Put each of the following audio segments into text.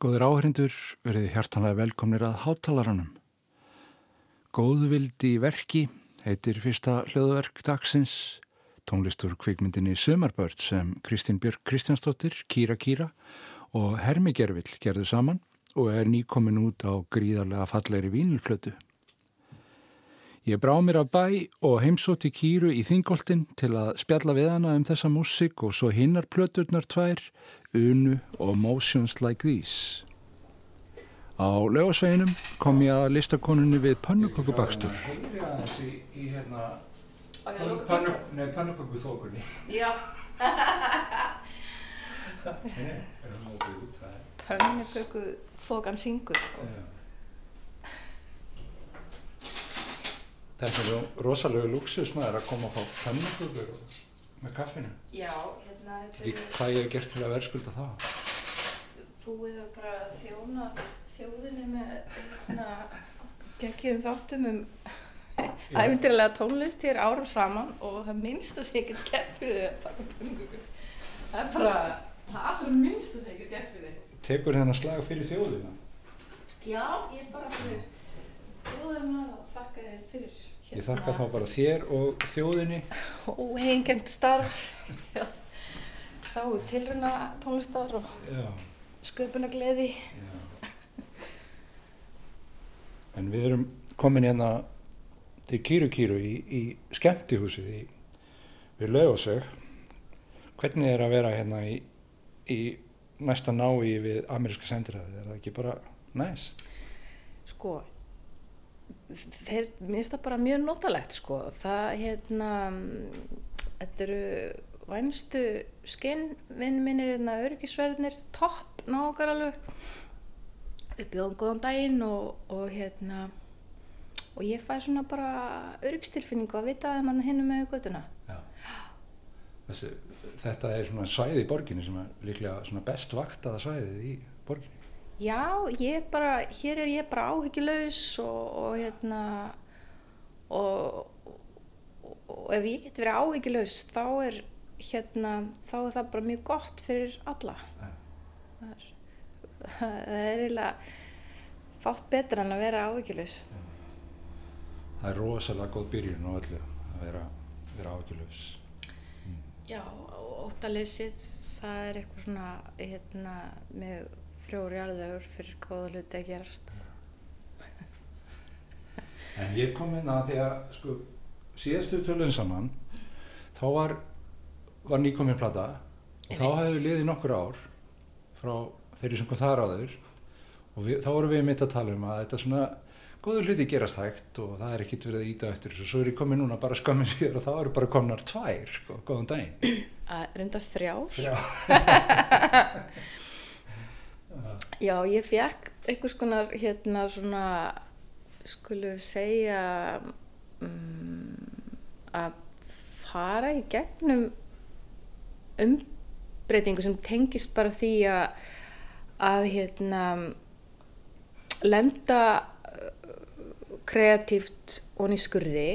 Góður áhrindur verið hjartanlega velkomnir að háttalaranum. Góðvildi í verki heitir fyrsta hljóðverk dagsins tónlistur kvikmyndinni Sumarbörd sem Kristín Björg Kristjánsdóttir, Kýra Kýra og Hermi Gervill gerðu saman og er nýkomin út á gríðarlega fallegri vínilflötu. Ég brá mér af bæ og heimsóti Kýru í Þingoltin til að spjalla við hana um þessa músik og svo hinnar plöturnar tvær, Unu og Motions Like These. Á lögasveginum kom ég að listakonunni við aðeins í, í hérna, pönnukökuþókunni. Já. Pönnukökuþókan syngur, sko. Já. Þetta er rosalega luxusmaður að koma að fá pönnukökur með kaffinu. Já, hérna, Ekki hvað ég hef gert til að verðskulda það. Þú hefur bara þjóna þjóðinni með hérna, geggjum þáttum um æfintilega tónlist hér árum saman og það minnst að sé ekkert gert fyrir pönnukökur. Það er bara, það allra minnst að sé ekkert gert fyrir þig. Tekur þennan slag fyrir þjóðina. Já, ég er bara fyrir þjóðina og þakka þér fyrir hérna. Ég þakka þá bara þér og þjóðinni. óhengend starf Já. þá tilruna tónlistar og sköpunagleði. En við erum komin hérna til Kýru Kýru í, í skemmtihúsið í, við Laugosög. Hvernig er að vera hérna í, í næsta nái við ameríska sendiræði? Er það ekki bara næs? sko þeir minnst það bara mjög notalegt sko það hérna þetta eru vænstu skinnvinn minnir hérna öryggisverðinir topp nákar alveg við bjóðum góðan daginn og, og hérna og ég fæ svona bara öryggstilfinningu að vita að mann hinnum með göttuna Já. Þessi, þetta er svona svæði í borginni sem er líklega best vaktaða svæðið í borginni. Já, ég bara, hér er ég bara áhyggjulegs og, og hérna og, og, og ef ég get verið áhyggjulegs þá er hérna, þá er það bara mjög gott fyrir alla. Já. Það er, það er eiginlega fátt betra en að vera áhyggjulegs. Það er rosalega góð byrjun á öllu að vera, vera ágjörlaus. Já, og óttaleysið, það er eitthvað svona, hérna, með frjóri arðvegur fyrir góða hluti að gerast. En ég kom inn að því að sko síðastu tölun saman þá var, var nýkominn plata. Og þá hefðu liðið nokkur ár frá þeirri sem kom þar áður. Og við, þá vorum við mitt að tala um að þetta svona góður hluti gerast hægt og það er ekkit verið að íta eftir þessu. Svo er ég komið núna bara skammin síðar og þá eru bara komnar tvær, sko, góðan daginn. Að reynda þrjár. Já, Já, ég fekk einhvers konar hérna svona, skulum segja, um, að fara í gegnum umbreytingu sem tengist bara því að, að hérna, lenda uh, kreatíft og nýskurði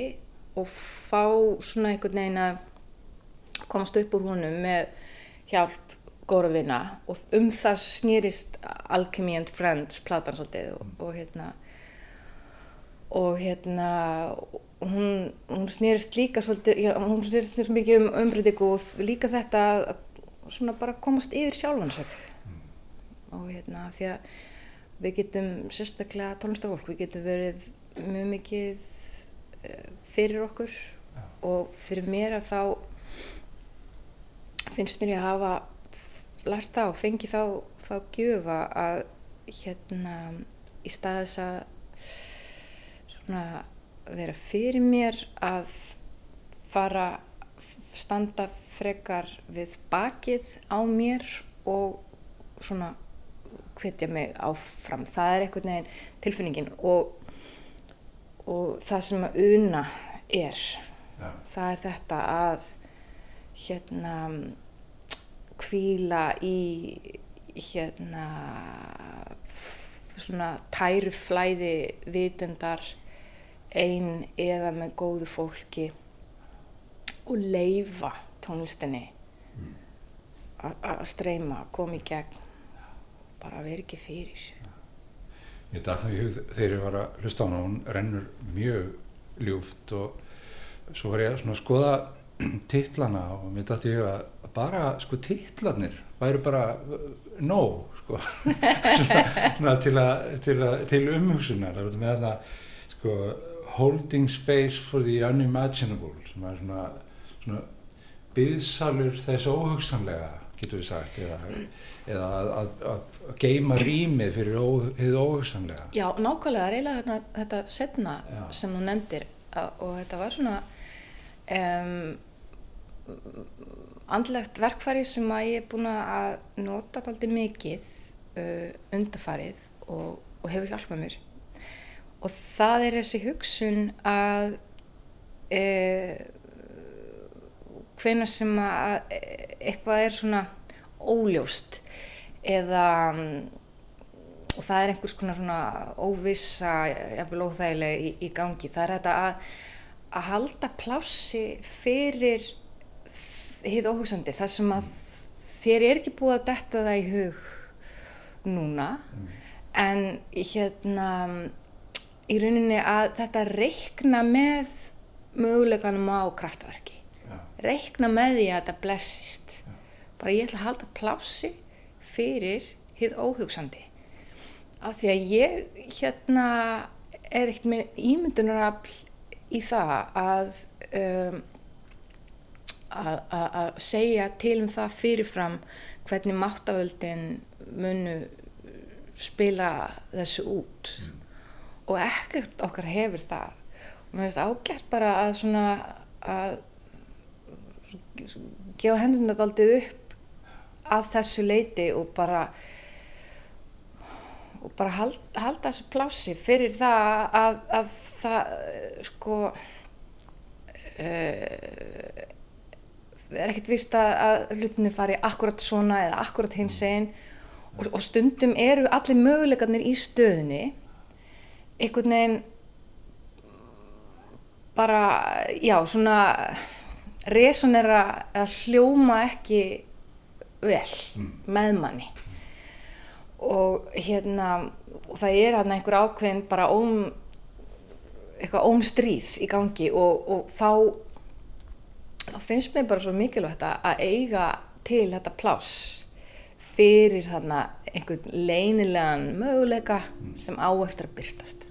og fá svona einhvern veginn að komast upp úr honum með hjálp góra vina. Og um það snýrist Alchemy and Friends platan svolítið og, og hérna og hérna hún, hún snýrist líka svolítið, já, hún snýrist, snýrist mikið um umbreytingu og líka þetta að svona bara komast yfir sjálfan sig. Og hérna því að við getum sérstaklega tónlistafólk, við getum verið mjög mikið eh, fyrir okkur og fyrir mér að þá finnst mér að hafa lært það og fengi þá, þá gjöfa að hérna í stað þess að svona vera fyrir mér að fara standa frekar við bakið á mér og svona hvetja mig áfram. Það er einhvern veginn tilfinningin og, og það sem að una er. Já, það er þetta að hérna kvíla í hérna svona tæruflæði vitundar ein eða með góðu fólki og leifa tónlistinni a- að streyma, koma í gegn. Bara vera ekki fyrir. Ég dætt nú í hug þegar ég var að hlusta á hana, hún rennur mjög ljúft og svo var ég að skoða titlana og mér dætt í hug að bara sko titlanir væru bara uh, nóg sko. Svona, til, að, til, að, til umhugsunar. Það með þarna sko holding space for the unimaginable sem er svona, svona byðsalur þess óhugsanlega getur við sagt eða, eða að, að, að geima rýmið fyrir ó, hið óhugsanlega Já, nákvæmlega, reyla þetta, þetta setna Já. sem þú nefndir og þetta var svona um, andlegt verkfæri sem að ég er búin að nota alltaf mikið uh, undarfarið og, og hefur hjálpað mér og það er þessi hugsun að uh, hvenær sem að eitthvað er svona óljóst eða og það er einhvers konar svona óvissa, jafnvel óþægileg í, í gangi. Það er þetta að, að halda plássi fyrir hið óhugsandi, það sem að þér er ekki búið að detta það í hug núna, en hérna í rauninni að þetta reikna með möguleikanum á kraftverki. Já. Reikna með því að þetta blessist. Bara ég ætla að halda plássi fyrir hið óhugsandi af því að ég hérna er ekkert með ímyndunarafl í það að, um, að, að, að segja til um það fyrirfram hvernig máttavöldin munu spila þessu út og ekkert okkar hefur það. Og mér finnst ágært bara að svona að gefa hendurna daldið upp að þessu leiti og bara og bara hald, halda þessu plási fyrir það að, að það sko uh, er ekkert vist að, að hlutinu fari akkurat svona eða akkurat hins einn og, og stundum eru allir möguleikarnir í stöðunni einhvern veginn bara, já, svona resonera að hljóma ekki vel með manni. Og hérna og það er hérna einhver ákveðin bara óm eitthvað ómstríð í gangi og, og þá þá finnst mér bara svo mikilvægt að eiga til þetta pláss fyrir þarna einhvern leynilegan möguleika sem á eftir að byrtast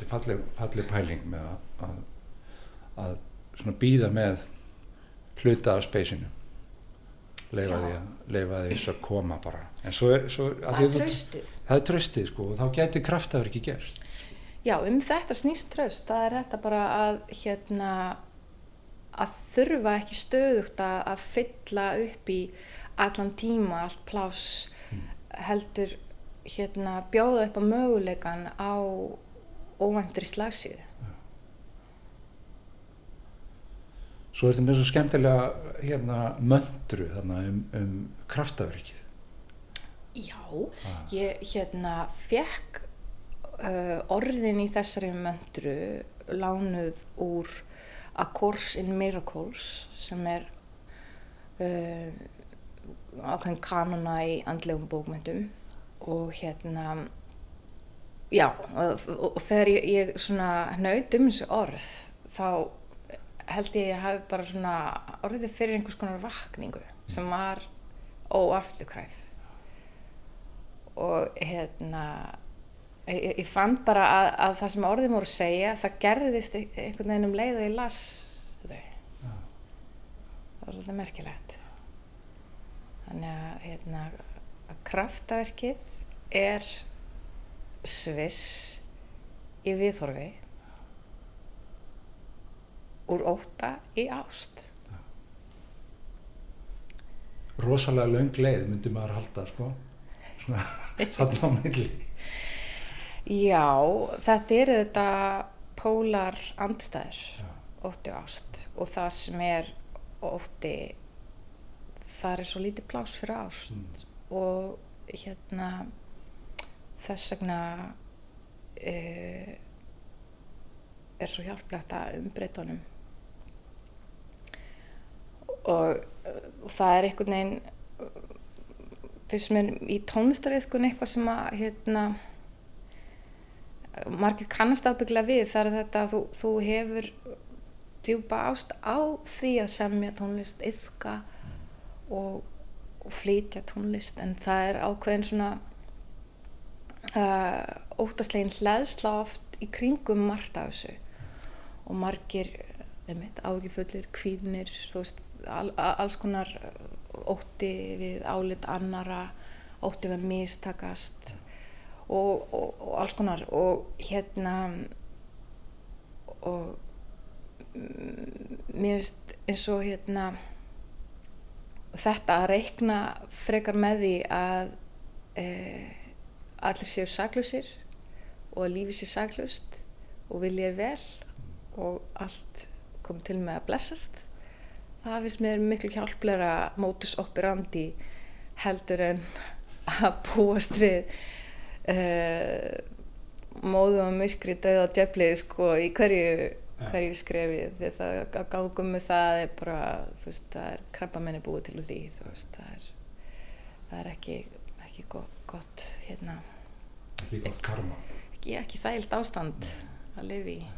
þetta er falleg, falleg pæling með að, að, að býða með hluta af speysinu leifa því að koma bara. En svo er, svo, að það er tröstið það er tröstið sko og þá gæti kraftaður ekki gerst. Já, um þetta snýst tröst, það er þetta bara að hérna að þurfa ekki stöðugt að, að fylla upp í allan tíma, allt pláss heldur hérna bjóða upp á möguleikan á óvæntri slagsíðu. svo er þetta með svo skemmtilega hérna möndru um, um kraftaverkið. Já, ég hérna fekk uh, orðin í þessari möndru lánuð úr A Course in Miracles sem er uh, ákveðin kanona í andlegum bókmyndum og hérna já og, og, þegar ég, ég svona hnaut um þessu orð þá held ég að ég hafi bara svona orðið fyrir einhvers konar vakningu sem var óafturkræf. Og hérna ég, ég fann bara að, að það sem orðin voru að segja það gerðist ein- einhvern veginn um leið og ég las þau. Það var svolítið merkilegt. Þannig að hérna að kraftaverkið er sviss í viðhorfi úr óta í ást. Rosalega löng leið myndi maður halda sko. Svona þarna á milli. Já, þetta eru þetta pólar andstæður, Já. ótti og ást. Og það sem er ótti, það er svo lítið plás fyrir ást. Mm. og hérna þess vegna uh, er svo hjálplegt að umbreyta honum. Og, og það er einhvern veginn fyrst mér í tónlistariðkun eitthvað sem að hérna margir kannast ábyggla við það er þetta að þú, þú hefur djúpa ást á því að semja tónlist, yfka og, og flytja tónlist. En það er ákveðin svona uh, óttaslegin hlæðsla oft í kringum margt af þessu. Og margir ágifullir, kvíðnir veist, al, a- alls konar ótti við álit annara ótti við að mistakast og, og, og alls konar. Og hérna og mm, mér finnst eins og hérna þetta að reikna frekar með því að e, allir séu saklusir og að lífi sé saklust og vilja er vel og allt kom til með að blessast. Það finnst mér miklu hjálplega mótus operandi heldur en að búast við uh, móðu og myrkri döða djöflið sko í hverju, hverju skrefi. Því það að gangum með það er bara þú veist það er krabba menni búið til úr því þú veist það er, það er ekki, ekki gott, gott hérna. Ekki gott karma. ekki, ekki þægilt ástand að lifi í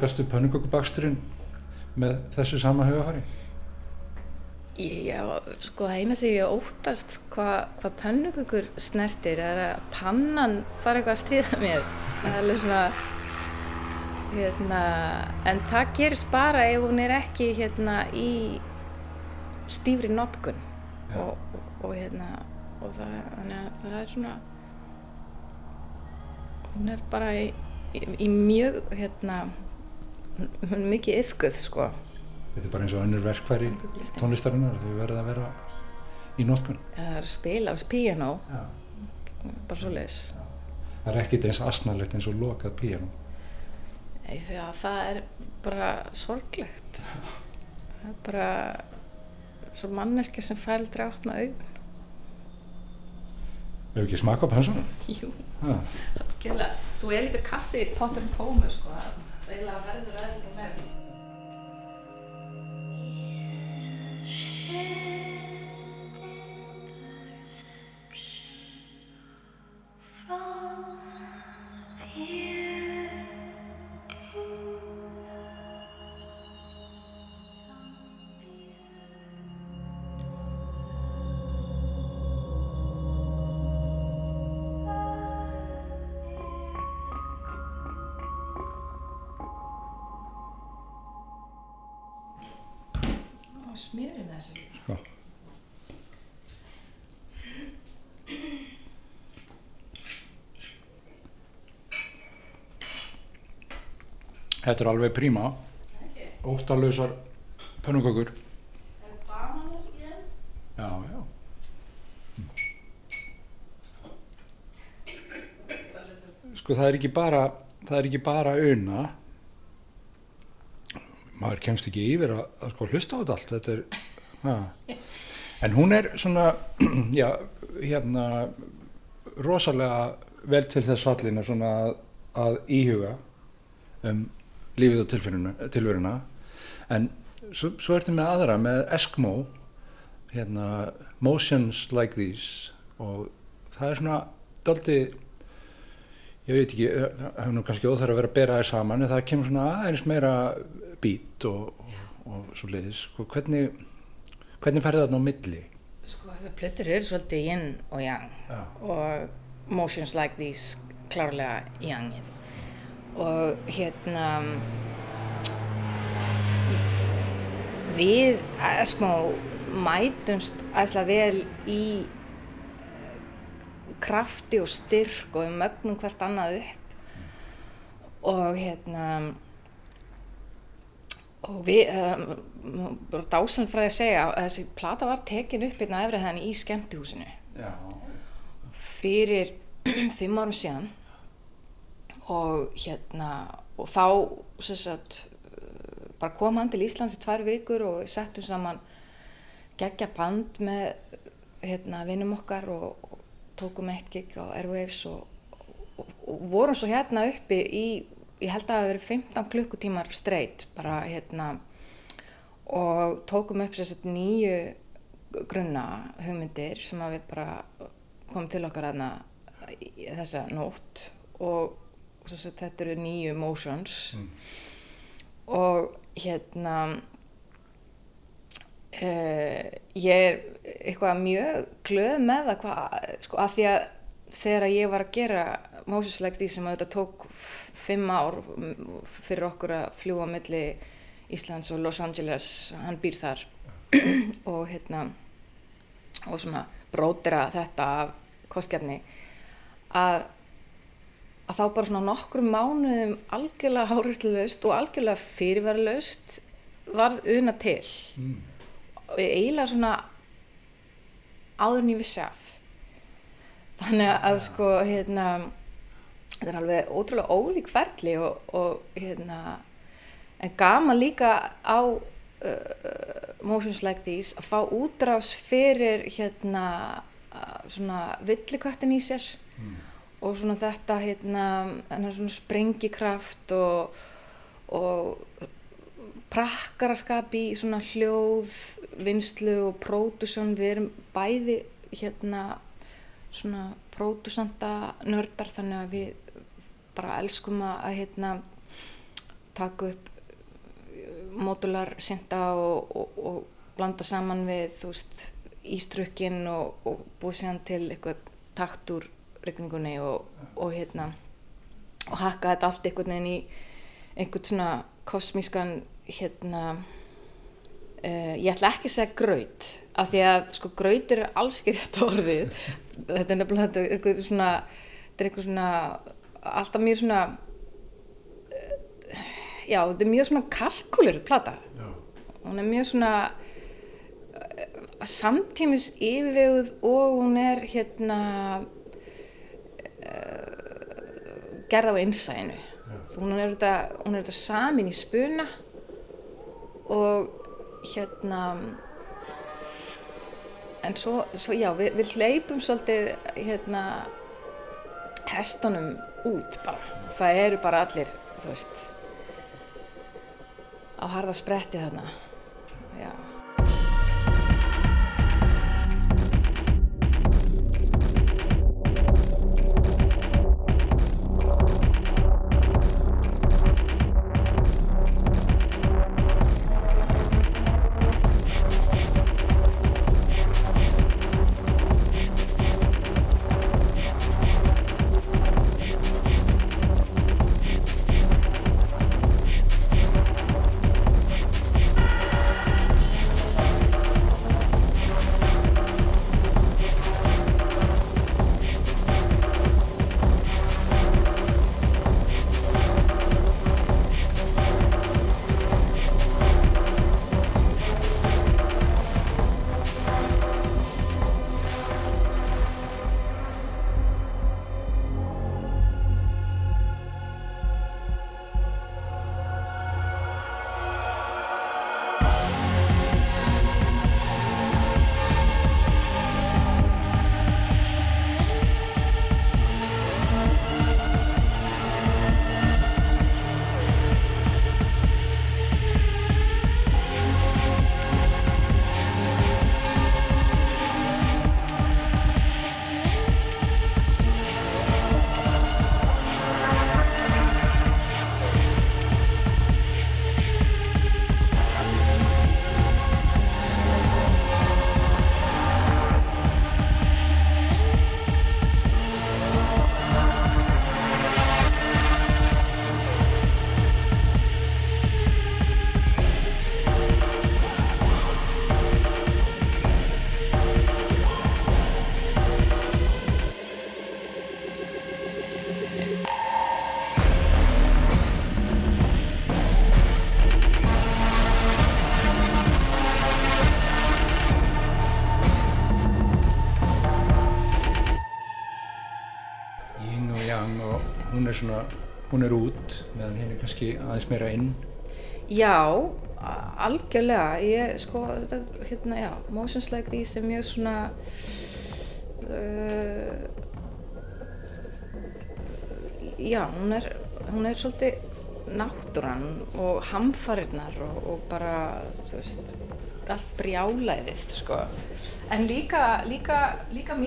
og nálgastu pönnukökubaksturinn með þessu sama hugafari Já, sko það eina sem ég óttast hvað hva pönnukökur snertir er að pannan fara eitthvað að stríða mér. Það er alveg svona, hérna, en það gerist bara ef hún er ekki hérna í stífri notkun Já. og, og, og hérna og það, þannig að það er svona hún er bara í, í, í mjög hérna hún er mikið yðguð sko Þetta er bara eins og önnur verkværi tónlistarinnar, þau verða að vera í nótkun. það er að spila á piano Já. bara svo leis Það er ekkit eins asnalegt eins og lokað píanó. það er bara sorglegt það er bara svo manneski sem að opna augun Hefur ekki smaka á pansunum? Jú, Ha. kynlega. Svo er líka kaffi í pottum tómu, sko. Það eiginlega verður að eitthvað með. Smjörinn þessu. Sko. Þetta er alveg príma. Óttalösar pönnukökur. Er það bananar í þeim? Já, já. Sko það er ekki bara, það er ekki bara una. Maður kemst ekki yfir að, að sko hlusta á þetta allt. Þetta er, ha. En hún er svona, já, hérna, rosalega vel til þess fallina svona að, að íhuga um lífið og tilveruna. En svo, svo ertu með aðra, með Eskimo, hérna, Motions Like These og það er svona daldi, ég veit ekki, það hefur nú kannski óþar að vera að bera þær saman en það kemur svona aðeins meira beat og, og, og svo leiðis. Sko, hvernig, hvernig færði þarna á milli? Sko, það plötur eru svolítið yin og yang Já. og motions like these klárlega yangið. Og hérna, við Eskimo mætumst aðeinslega vel í eh, krafti og styrk og við mögnum hvert annað upp. Og hérna og við um, bara dásamt frá því að segja að þessi plata var tekin upp hérna efrið þannig í skemmtihúsinu. Já. fyrir fimm árum síðan. Og hérna og þá sagt bara kom hann til Íslands í tvær vikur og settum saman geggja band með hérna vinnum okkar og tókum eitt gig á Airwaves og, og, og vorum svo hérna uppi í ég held að það hafi verið 15 klukkutímar straight bara hérna og tókum upp að nýju grunna hugmyndir sem að við bara komum til okkar aðna þessa nótt og að þetta eru nýju motions Mm. og hérna uh, ég er eitthvað mjög glöð með það hvað, sko, að því að þegar ég var að gera Moses Like Thee sem að þetta tók fimm ár fyrir okkur að fljúa milli Íslands og Los Angeles hann býr þar og hérna og svona brótira þetta af kostgefni að að þá bara svona nokkrum mánuðum algjörlega hárhusluðust og algjörlega fyrirverðlaust varð una til Mm. Eiginlega svona áður en ég vissi af þannig að sko hérna þetta er alveg ótrúlega ólík ferli og, og hérna en gaman líka á uh, motions like these að fá útrás fyrir hérna uh, svona villiköttin í sér Mm. og svona þetta hérna svona sprengikraft og, og prakkaraskap í svona hljóð, vinslu og pródusjón, við erum bæði hérna svona pródusanta nördar þannig að við bara elskum að, hérna taka upp módular synda og, og, og blanda saman við þú veist ístrukkin og, og búið síðan til eitthvað takt úr rigningunni og, og hérna og hakka þetta allt einhvern veginn í einhvern svona kosmískan hérna uh, ég ætla ekki að segja graut af því að sko grautur er alls ekki rétt orðið. Þetta er nefnilega þetta er eitthvað svona þetta er eitthvað svona alltaf mjög svona uh, já, þetta er mjög svona kalkulir plata. Já. hún er mjög svona uh, samtímis yfirveguð og hún er hérna uh, gerð á er þetta, hún er þetta samin í spuna og hérna en svo, svo já, við, við hleypum svolítið hérna hestunum út bara. Það eru bara allir, þú veist á harða spretti þarna. Já svona, hún er út meðan hinn er kannski aðeins meira inn. Já, algjörlega, ég sko, þetta, hérna, já, Motions Like These er mjög svona, uh, já, hún er, hún er svolítið náttúran og hamfarirnar og, og bara, þú veist, allt brjálæðið, sko, en líka, líka, líka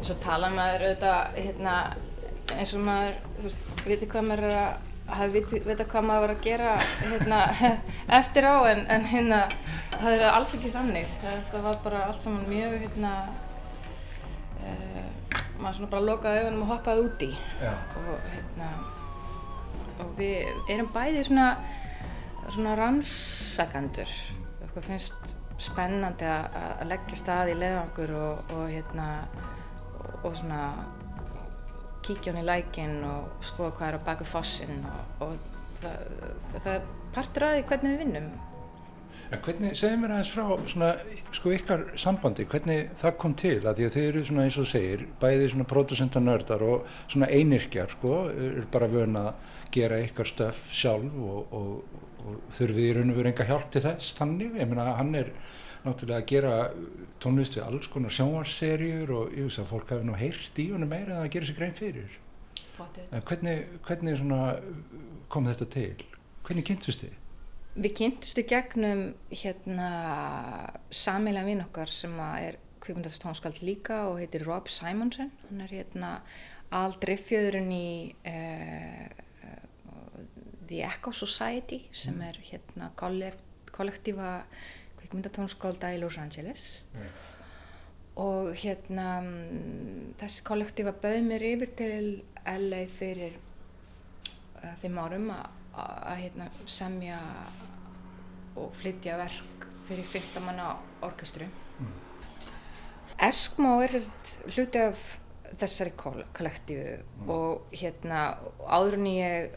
mýktin. svo tala maður auðvitað hérna, eins og maður þú veist, viti hvað maður er að hafi vita hvað maður var að gera hérna, eftir á en, en hérna, það er alls ekki þannig. Þetta var bara allt saman mjög hérna uh, maður svona bara lokaði augunum og hoppaði úti og hérna og við erum bæði svona svona rannsakandur okkur finnst spennandi að að leggja stað í leiðangur og, og hérna og, svona kíkja hún í lækin og skoða hvað er á baku fossin og, og það, það, það partur af því hvernig við vinnum. En hvernig, segðu mér aðeins frá svona, sko ykkar sambandi, hvernig það kom til? Að því að þið eru svona eins og segir, bæði svona pródusentanördar og svona einirkjar, sko, er bara vön að gera ykkar stöf sjálf og, og, og þurfið í raun og veru enga hjálp til þess, þannig, ég meina hann er náttúrulega að gera tónlist við alls konar sjónvarsserjur og ég veist að fólk hafi nú heyrt í honum meira en að gera sér grein fyrir. En hvernig, hvernig kom þetta til? Hvernig kynntust þið? Við kynntumst í gegnum hérna samilega vinn okkar sem er kvikmyndastónskald líka og heitir Rob Simonsen. Hann er hérna aldriffjöðurinn í uh, The Echo Society sem er hérna kollektífa kvikmyndatónskálda í Los Angeles. og hérna mm, þessi kollektífa bauð mér yfir til LA fyrir uh, fimm árum að hérna, semja og flytja verk fyrir 15 manna orkestru. Eskmo er hluti af þessari kol- kollektífu og hérna áður en ég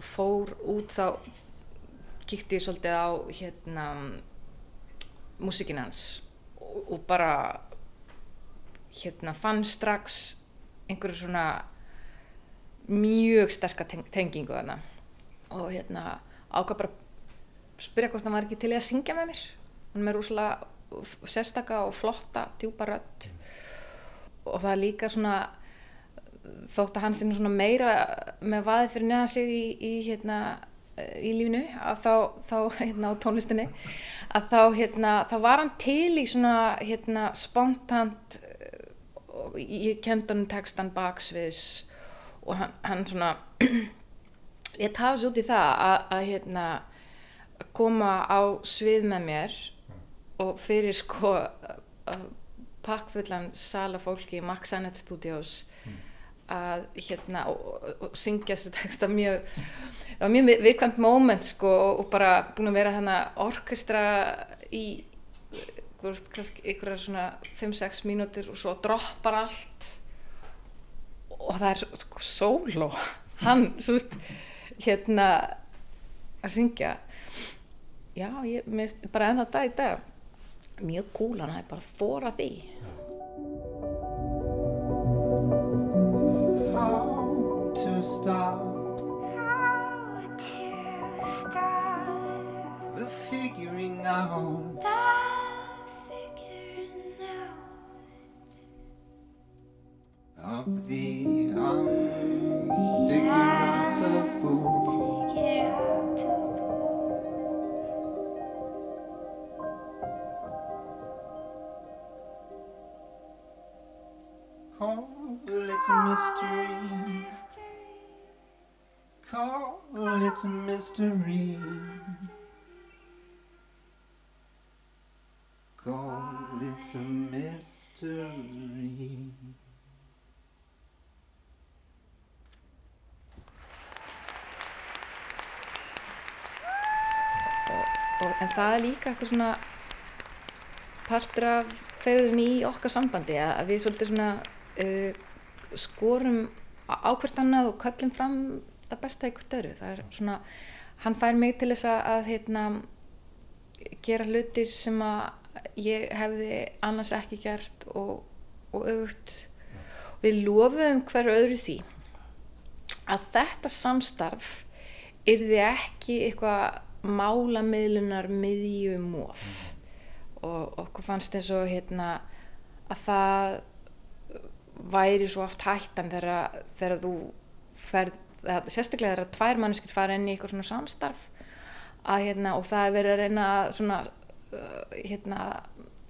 fór út þá kíkti ég svolítið á hérna músikinn hans og, og bara hérna fann strax einhverju svona mjög sterka teng tengingu þarna. Og hérna ákvað bara spyrja hvort hann var ekki til að syngja með mér. Hann með rúslega sérstaka og flotta djúpa rödd. Og það er líka svona þótt að hann sinni svona meira með vaðið fyrir neða sig í, í hérna í lífinu að þá, þá hérna á tónlistinni að þá hérna þá var hann til í svona hérna spontant ég kendi hann textan baksviðs og hann, hann svona ég tafa svo út í það að, að hérna koma á svið með mér og fyrir sko pakkfullan sala fólki í Max Annett Studios að hérna og, og, og syngja þessu texta mjög það var mjög viðkvæmt moment sko og bara búin að vera hérna orkestra í ykkur svona 5-6 mínútur og svo droppar allt. Og það er sko sóló hann, þú veist hérna að syngja. Já, ég minnst bara ennþá dag í dag. Mjög cool hann er bara þóra því. How to stop figuring out of the unfigureoutable. Call it a mystery. Call it a mystery. Call it a mystery. og, en það er líka eitthvað svona partur af fegurinn í okkar sambandi að við svolítið svona uh, skorum á hvert annað og köllum fram það besta hvert öru það er svona, hann fær mig til þess að, að heitna, gera hluti sem að ég hefði annars ekki gert og, og auðvut við lofum hverju öðru því að þetta samstarf yrði ekki eitthvað málamiðlunar miðjumóð og okkur fannst eins og hérna að það væri svo oft hættan þegar, þegar þú ferð, það, sérstaklega þegar tvær manneskir fara inn í eitthvað svona samstarf að hérna og það er verið að reyna að svona uh, hérna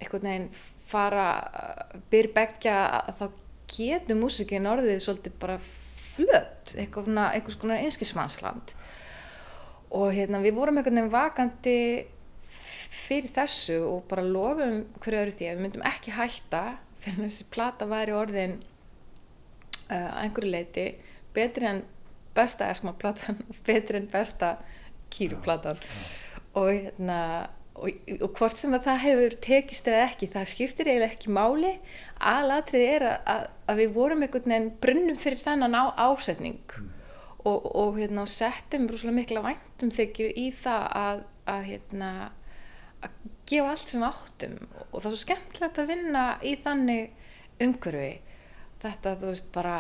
eitthvað neginn fara byrj begja þá getur músikin orðið svolítið bara flött einhvers konar einskismannsland. Og hérna við vorum einhvern veginn vakandi fyrir þessu og bara lofum hverju því að við myndum ekki hætta fyrir þessi plata væri orðin uh, einhverju leiti betri en besta Eskma platan betri en besta Kýru platan og hérna og, og hvort sem að það hefur tekist eða ekki, það skiptir eiginlega ekki máli. Aðlatrið er að, að, að við vorum einhvern veginn brunnum fyrir þannan á ásetning og, og hérna, settum brúslega mikla væntum þykju í það að, að, hérna, gefa allt sem áttum. Og það er svo skemmtilegt að vinna í þannig umhverfi. Þetta þú veist bara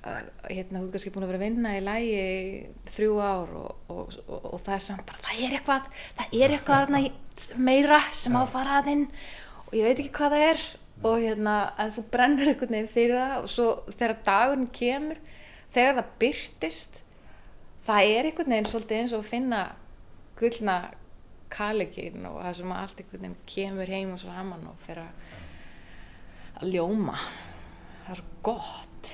hérna, þú ert kannski búin að vera að vinna í lægi þrjú ár og, og, og, og það er samt bara, það er eitthvað það er eitthvað í- meira sem á að fara að inn og ég veit ekki hvað það er og hérna, að þú brennur einhvern veginn fyrir það og svo þegar dagurinn kemur þegar það byrtist það er einhvern veginn svolítið eins og að finna gullna kalegin og það sem allt einhvern veginn kemur heim og svo haman og fyrir að, ljóma. Það er svo gott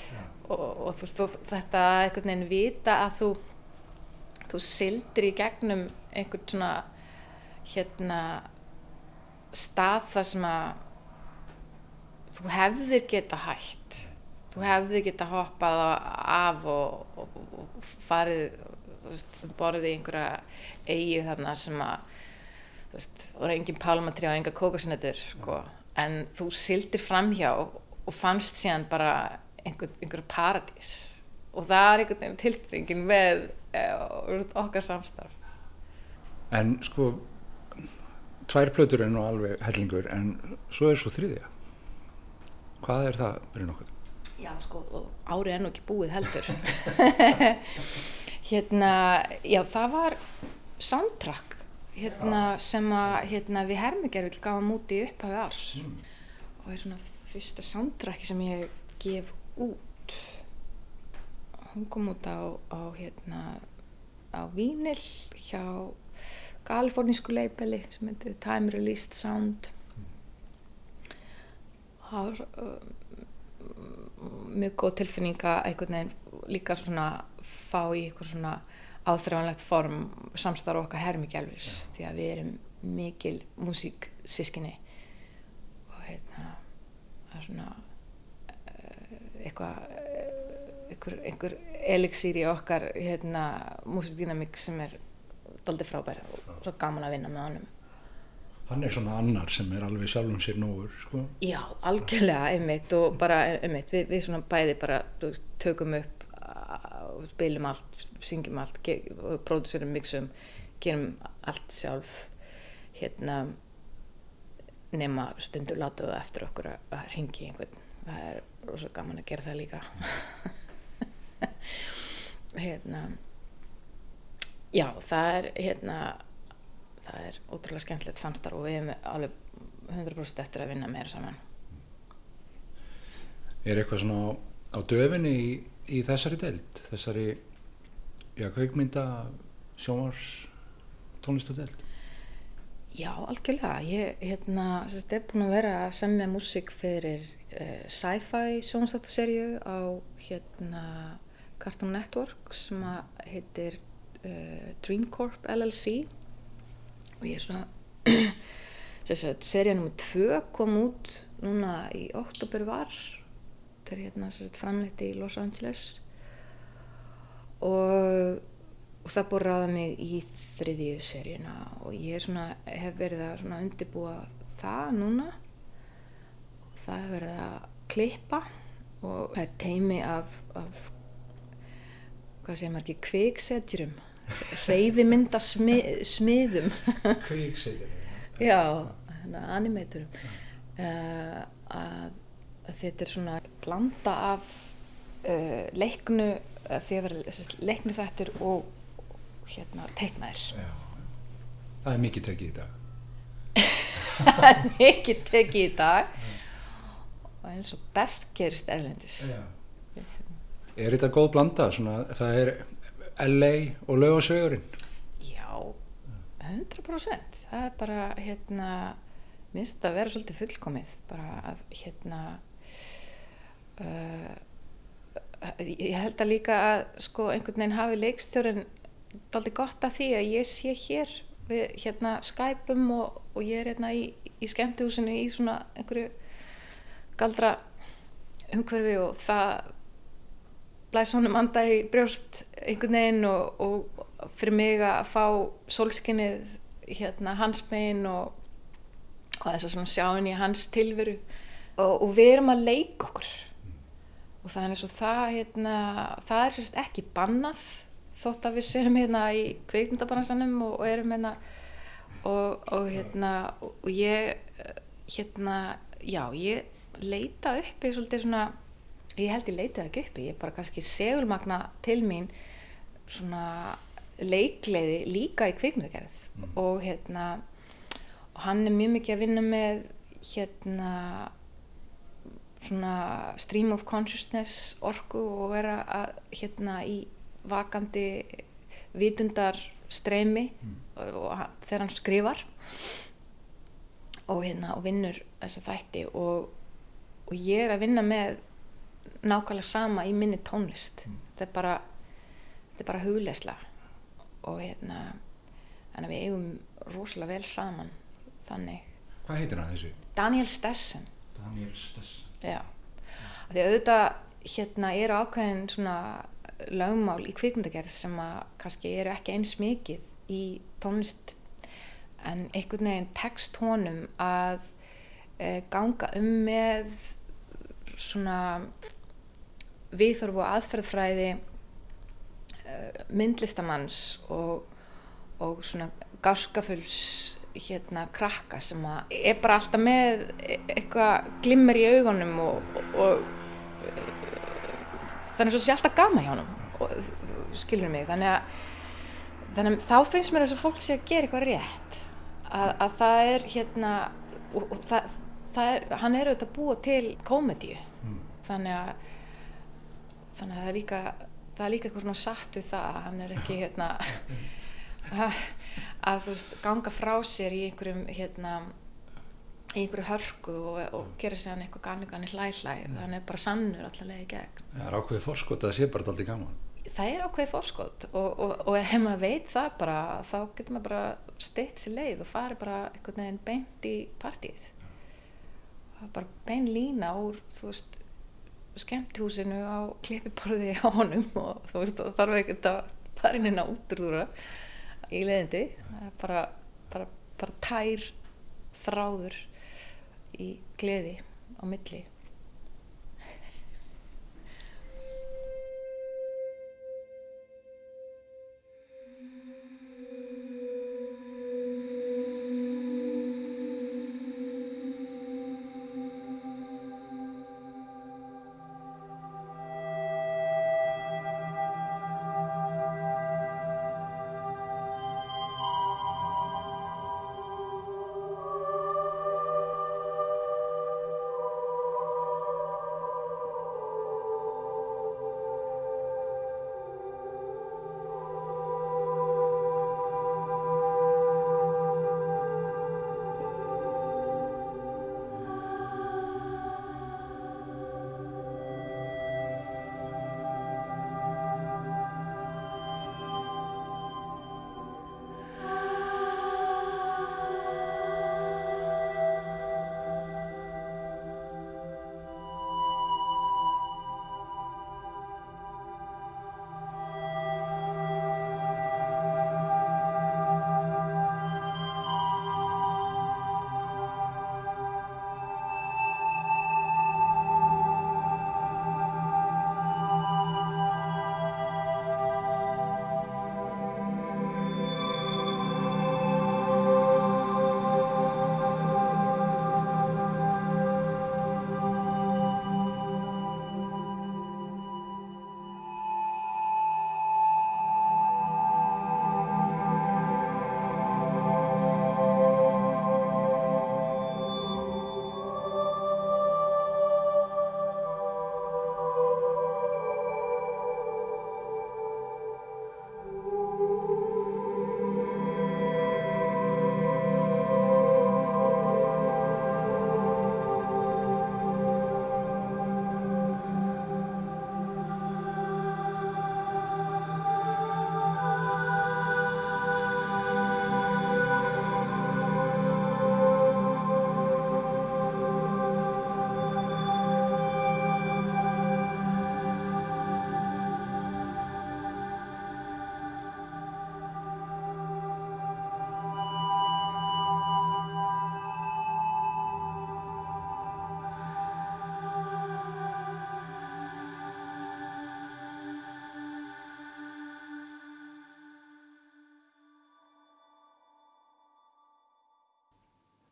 og, og þú veist, þú, þetta einhvern veginn vita að þú þú sildir í gegnum einhvern svona hérna stað þar sem að þú hefðir geta hætt þú hefðir geta hoppað af og, og, og farið borðið í einhverja eigi þarna sem að þú veist, voru engin pálmatri og enga kókasinnetur sko. en þú sildir framhjá og fannst síðan bara einhver, einhver paradís og það er einhvern veginn tilfinningin með uh, okkar samstarf En sko, tvær plötur er nú alveg hellingur en svo er svo þriðja. Hvað er það, byrjun okkur? Já, sko, og árið er nú ekki búið heldur. hérna, já, það var soundtrack hérna, sem að hérna, við Hermigervill gáum út í upphafi árs og er svona fyrsta soundtracki sem ég gef út. Hún kom út á, á, hérna, á Vínil hjá kalifornísku leipeli sem heitir Time Released Sound. Það var uh, mjög góð tilfinning að einhvern veginn líka svona fá í eitthvað svona áþræfanlegt form samstarf okkar hermikjálfis því að við erum mikil músíksískinni og hérna það er svona eitthvað eh, einhver, einhver elixir í okkar hérna músíkdynamík sem er doldið frábær og svo gaman að vinna með honum. Hann er svona annar sem er alveg sjálfum sér nógur, sko. Já, algjörlega, einmitt og bara, einmitt, við, við svona bæði bara tökum upp uh, og spilum allt, syngjum allt pródúsurum, mixum gerum allt sjálf hérna nema stundur láta það eftir okkur að ringi einhvern. Það er rosa gaman að gera það líka. Hérna já, það er hérna það er ótrúlega skemmtilegt samstarf og við erum alveg 100% eftir að vinna meira saman. Er eitthvað svona á, döfinni í, í þessari deild, þessari, já, kveikmynda, sjómars, tónlistadeild? Já, algjörlega. Ég hérna, er búin að vera að semja músík fyrir uh, sci-fi sjónstáttarserju á hérna Cartoon Network sem heitir uh, Dream Corp LLC og ég er svona serja nr. 2 kom út núna í oktober var þetta er hérna framleitt í Los Angeles og og það búið að ráða mig í þriðju seríuna og ég svona, hef verið að undirbúa það núna. Og það hef verið að klippa og það er teimi af, af hvað segir maður ekki, kviksetjurum reyðimynda smi, smiðum. Kvíksegir. já, hérna, animatorum. Uh, að, að þetta er svona blanda af uh, leiknu því að vera leiknu þættir og hérna teiknaðir Já, það er mikið tekið í dag. það er mikið tekið í dag og eins og best gerist erlendis Já. Er þetta góð blanda? Svona, það er LA og lögasvegurinn. já, 100% það er bara hérna minnst að vera svolítið fullkomið bara að hérna uh, ég held að líka að sko einhvern veginn hafi leikstjórin daldi gott að því að ég sé hér við hérna Skypeum og, og ég er hérna í, í skemmtihúsinu í svona einhverju galdra umhverfi og það blæs honum anda í brjóst einhvern veginn og, og fyrir mig að fá sólskinnið hérna hans megin og, og þess að sjá í hans tilveru. Og, við erum að leika okkur. Og eins og það hérna, það er sérst ekki bannað þótt að við séum hérna í kveikmyndabaransanum og, og erum hérna og, og hérna og, ég hérna, já, ég leita uppi svolítið svona ég held ég leita það ekki uppi, ég bara kannski segulmagna til mín svona leikleiði líka í kvikmyndagerð. Og hérna og hann er mjög mikið að vinna með hérna svona stream of consciousness orku og vera að hérna í vakandi vitundar streymi og, og hann- þegar hann skrifar og hérna og vinnur þessa þætti og, og ég er að vinna með nákvæmlega sama í minni tónlist. Þetta er bara þetta er bara hugleisla og hérna þannig að við eigum rosalega vel saman þannig. Hvað heitir hann þessu? Daniel Stessen. Daniel Stess. Já, því auðvitað hérna eru ákveðin svona lögmál í kvikmyndagerð sem að kannski eru ekki eins mikið í tónlist en einhvern veginn tekst honum að e, ganga um með svona viðþorfu aðferðfræði e, myndlistamanns og, og svona gáskafulls hérna krakka sem að er bara alltaf með e- eitthvað glimmer í augunum og, og, þannig að svo sé alltaf gama hjá og skilur mig. Þannig að, þannig að þá finnst mér þess að fólk sé að gera eitthvað rétt. Að, að það er hérna og, og það, það er, hann er auðvitað að búa til komedíu. Mm. þannig að þannig að það er líka það er líka eitthvað svona satt við það að hann er ekki hérna að, að þú veist ganga frá sér í einhverjum hérna í einhverju hörku og, og gera sér hann eitthvað ganni ganni hlæ hlæ hann er bara sannur allavega í gegn. Það er ákveðið fórskot að það sé bara aldrei gaman. það er ákveðið fórskot og, og, og ef maður veit það bara þá getur maður bara steitt sér leið og farið bara einhvern veginn beint í er bara bein lína úr þú veist skemmtihúsinu á klippiborði á honum og þú veist það þarf ekkert að fara inn inn á útrúra í leiðindi. Bara, bara, bara tær þráður í gleði á milli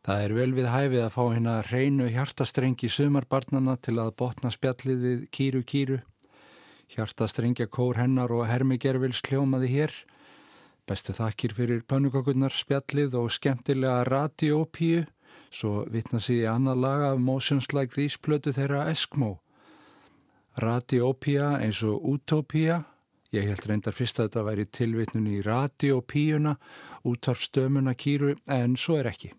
Það er vel við hæfið að fá hérna reynu hjartastrengi sumarbarnana til að botna spjallið við kýru kýru. Hjartastrengja kór hennar og Hermi Gervils kljómaði hér. Bestu þakkir fyrir pönnukokurnar spjallið og skemmtilega radiópíu, svo vitna sig í annað laga af Motions Like These plötu þeirra Eskmo. Radiópía eins og Utopía, ég held reyndar fyrst að þetta væri tilvitnun í radiópíuna, útvarfstömuna kýru, en svo er ekki.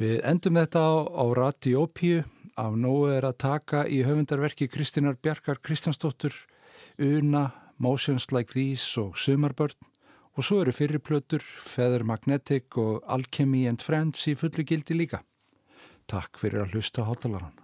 Við endum þetta á, á Radiópíu, af nógu er að taka í höfundarverki Kristínar Bjarkar Kristjánsdóttur, Una, Motions Like These og Sumarbörn og svo eru fyrirplötur, Feather Magnetic og Alchemy and Friends í fullu gildi líka. Takk fyrir að hlusta hátalaran.